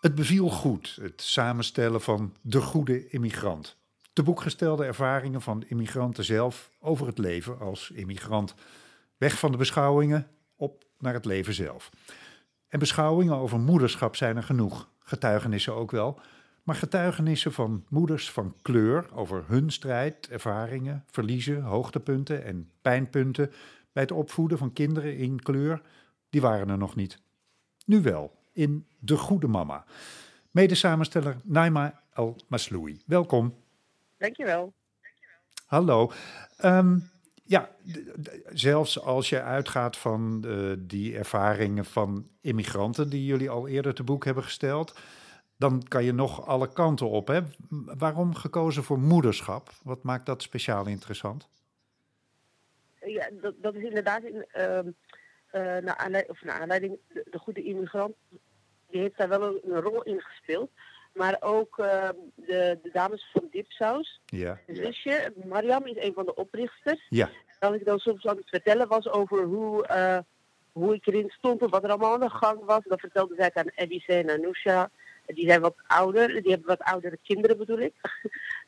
Het beviel goed, het samenstellen van De Goede Immigrant. De boekgestelde ervaringen van immigranten zelf over het leven als immigrant. Weg van de beschouwingen, op naar het leven zelf. En beschouwingen over moederschap zijn er genoeg, getuigenissen ook wel. Maar getuigenissen van moeders van kleur over hun strijd, ervaringen, verliezen, hoogtepunten en pijnpunten bij het opvoeden van kinderen in kleur, die waren er nog niet. Nu wel, in De Goede Mama. Mede-samensteller Naima El Masloui. Welkom. Dankjewel. Hallo. Ehm, ja, zelfs als je uitgaat van uh, die ervaringen van immigranten die jullie al eerder te boek hebben gesteld, dan kan je nog alle kanten op. Hè? Waarom gekozen voor moederschap? Wat maakt dat speciaal interessant? Ja, dat, dat is inderdaad in, uh, uh, naar, aanleiding, of naar aanleiding de, de, goede immigrant, die heeft daar wel een, een rol in gespeeld. Maar ook uh, de, de, dames van Dipsaus. Ja. Een zusje, Mariam, is een van de oprichters. Ja. En wat ik dan soms aan het vertellen was over hoe, uh, hoe ik erin stond of wat er allemaal aan de gang was. Dan vertelde zij aan Ebice en Anousha. Die zijn wat ouder, die hebben wat oudere kinderen bedoel ik.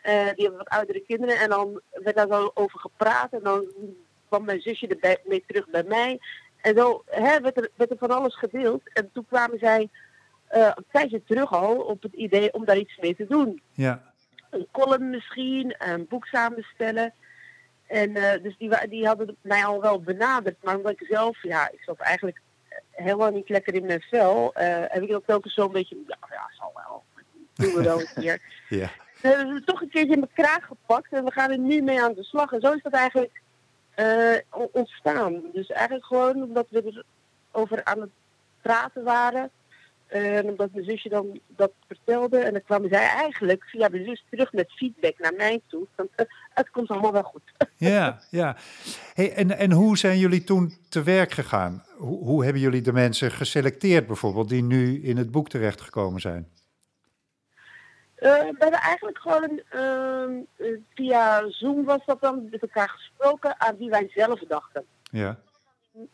uh, die hebben wat oudere kinderen. En dan werd daar zo over gepraat. En dan kwam mijn zusje erbij, mee terug bij mij. En zo hè, werd, er, werd er van alles gedeeld. En toen kwamen zij uh, een tijdje terug al op het idee om daar iets mee te doen. Ja. Een column misschien, een boek samenstellen. En uh, dus die, die hadden mij al wel benaderd. Maar omdat ik zelf, ja, ik zat eigenlijk helemaal niet lekker in mijn vel. Uh, heb ik dat telkens zo'n beetje, ja, ja, zal wel. Doen we wel een keer. ja. We hebben het toch een keertje in mijn kraag gepakt en we gaan er nu mee aan de slag. En zo is dat eigenlijk ontstaan. Dus eigenlijk gewoon omdat we erover aan het praten waren. En omdat mijn zusje dan dat vertelde. En dan kwamen zij eigenlijk via mijn zus terug met feedback naar mij toe. Want uh, het komt allemaal wel goed. Ja, ja. Hey, en, en hoe zijn jullie toen te werk gegaan? Hoe, hoe hebben jullie de mensen geselecteerd bijvoorbeeld die nu in het boek terechtgekomen zijn? Uh, we hebben eigenlijk gewoon uh, via Zoom was dat dan met elkaar gesproken aan wie wij zelf dachten. Ja.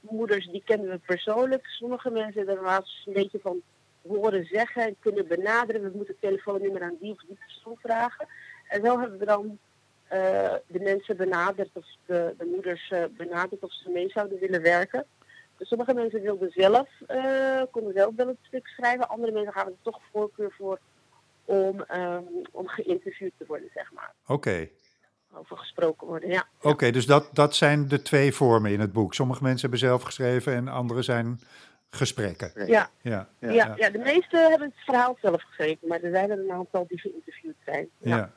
Moeders die kenden we persoonlijk. Sommige mensen daar was een beetje van horen zeggen en kunnen benaderen. We moeten het telefoonnummer aan die of die persoon vragen. En zo hebben we dan uh, de mensen benaderd of de, de moeders benaderd of ze mee zouden willen werken. Dus sommige mensen wilden zelf, konden zelf wel het stuk schrijven. Andere mensen gaven er toch voorkeur voor om, um, om geïnterviewd te worden, zeg maar. Oké. Okay. Over gesproken worden, ja. Oké, okay, dus dat, dat zijn de twee vormen in het boek. Sommige mensen hebben zelf geschreven en andere zijn gesprekken. Ja. Ja, ja, ja, ja. de meeste hebben het verhaal zelf geschreven, maar er zijn er een aantal die geïnterviewd zijn. Ja. ja.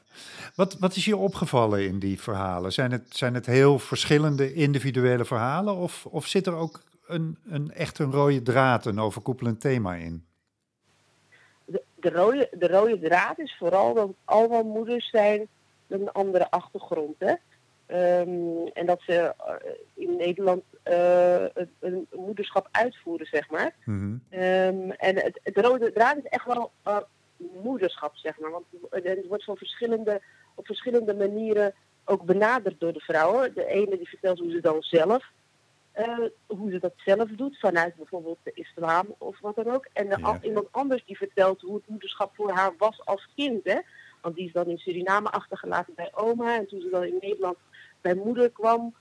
Wat, wat is je opgevallen in die verhalen? Zijn het, zijn het heel verschillende individuele verhalen of, of zit er ook een, een echt een rode draad, een overkoepelend thema in? De, de, rode, de rode draad is vooral dat allemaal moeders zijn met een andere achtergrond. Hè? Um, en dat ze in Nederland uh, een, een, moederschap uitvoeren, zeg maar. Mm-hmm. Um, en het, het, rode draad is echt wel uh, moederschap, zeg maar. Want het wordt van verschillende, op verschillende manieren ook benaderd door de vrouwen. De ene die vertelt hoe ze dan zelf, uh, hoe ze dat zelf doet, vanuit bijvoorbeeld de islam of wat dan ook. En Ja. iemand anders die vertelt hoe het moederschap voor haar was als kind, hè. Want die is dan in Suriname achtergelaten bij oma. En toen ze dan in Nederland bij moeder kwam,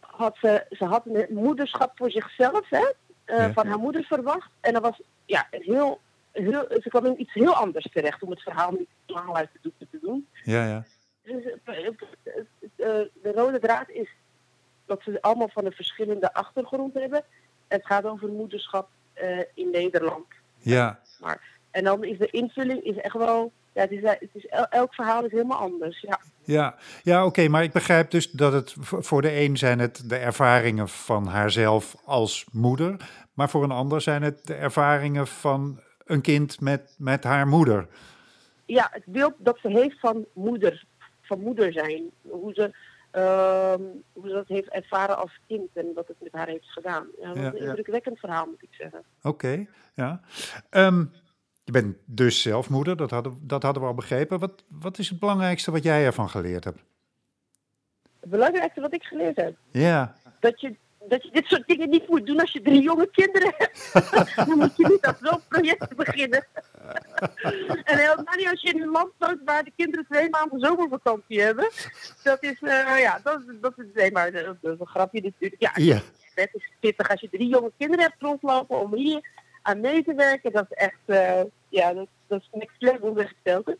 had ze, ze had een moederschap voor zichzelf, hè, uh, Ja. van haar moeder verwacht. En dat was ja, heel, heel, ze kwam in iets heel anders terecht om het verhaal niet helemaal uit de doeken te doen. Ja, ja. Dus, uh, de rode draad is dat ze allemaal van een verschillende achtergrond hebben. Het gaat over moederschap uh, in Nederland. Ja, Maar, en dan is de invulling is echt wel, ja, het is, het is, el- elk verhaal is helemaal anders. Ja. ja. ja oké, maar ik begrijp dus dat het voor de een zijn het de ervaringen van haarzelf als moeder, maar voor een ander zijn het de ervaringen van een kind met, met haar moeder. ja, het beeld dat ze heeft van moeder, van moeder zijn. Hoe ze, ehm, hoe ze dat heeft ervaren als kind en wat het met haar heeft gedaan. Ja, dat Ja, is een indrukwekkend verhaal, moet ik zeggen. Oké, ja. Ehm, je bent dus zelf moeder, dat hadden, dat hadden we al begrepen. Wat, wat is het belangrijkste wat jij ervan geleerd hebt? Het belangrijkste wat ik geleerd heb, Ja, dat je dat je dit soort dingen niet moet doen als je drie jonge kinderen hebt. dan moet je niet aan zo'n project beginnen. en helemaal niet als je in een land woont waar de kinderen twee maanden zomervakantie hebben. Dat is, uh, ja, dat, dat is nee, maar dat is een grapje natuurlijk. Ja, Ja. het is pittig als je drie jonge kinderen hebt rondlopen om hier aan mee te werken. Dat is echt, eh, ja, dat, dat is next level weggesteld.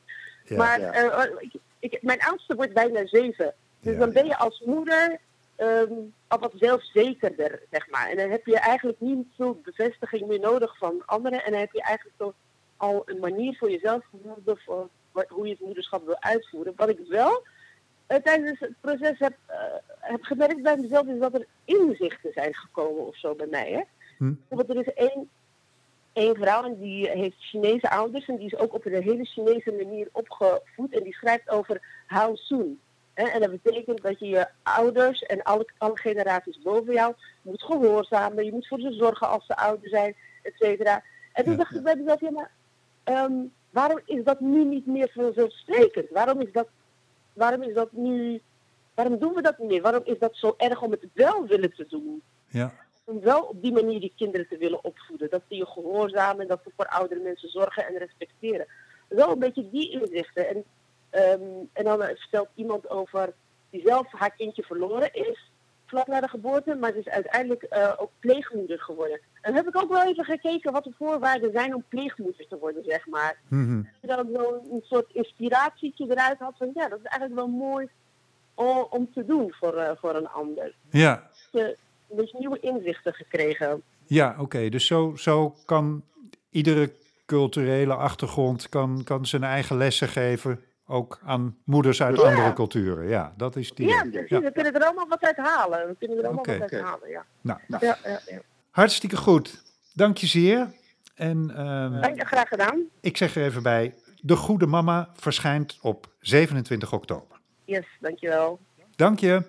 Ja, maar ja. eh, ik, ik, mijn oudste wordt bijna zeven. Dus Ja, dan ben je als moeder ehm, al wat zelfzekerder, zeg maar. En dan heb je eigenlijk niet veel bevestiging meer nodig van anderen. En dan heb je eigenlijk toch al een manier voor jezelf gevonden voor hoe je het moederschap wil uitvoeren. Wat ik wel eh, tijdens het proces heb, eh, heb gemerkt bij mezelf, is dat er inzichten zijn gekomen of zo bij mij. Hè? Hm. Bijvoorbeeld, er is één, één vrouw en die heeft Chinese ouders en die is ook op een hele Chinese manier opgevoed en die schrijft over how soon. En dat betekent dat je je ouders en alle, alle generaties boven jou moet gehoorzamen. Je moet voor ze zorgen als ze ouder zijn, et cetera. En toen Ja, dacht ik bij mezelf, ja maar ehm, waarom is dat nu niet meer vanzelfsprekend? Waarom is dat, waarom is dat nu, waarom doen we dat niet meer? Waarom is dat zo erg om het wel willen te doen? Ja. Om wel op die manier die kinderen te willen opvoeden. Dat ze je gehoorzamen en dat ze voor oudere mensen zorgen en respecteren. Wel een beetje die inzichten. En, ehm, en dan eh, vertelt iemand over die zelf haar kindje verloren is. Vlak na de geboorte, maar ze is uiteindelijk eh, ook pleegmoeder geworden. En heb ik ook wel even gekeken wat de voorwaarden zijn om pleegmoeder te worden, zeg maar. Mhm. Dat je dan zo'n soort inspiratietje eruit had van ja, dat is eigenlijk wel mooi om, om te doen voor, eh, voor een ander. Ja. Dus, eh, een beetje nieuwe inzichten gekregen. Ja, oké. Dus zo, zo kan iedere culturele achtergrond kan, kan zijn eigen lessen geven. Ook aan moeders uit Ja. andere culturen. Ja, dat is die. Ja, precies. We kunnen er allemaal wat uit halen. We kunnen er allemaal wat uit halen, ja. Nou, Nou, Ja, ja, ja. hartstikke goed. Dank je zeer. En Dank je, graag gedaan. ik zeg er even bij: De Goede Mama verschijnt op 27 oktober. Yes, dankjewel. Dank je.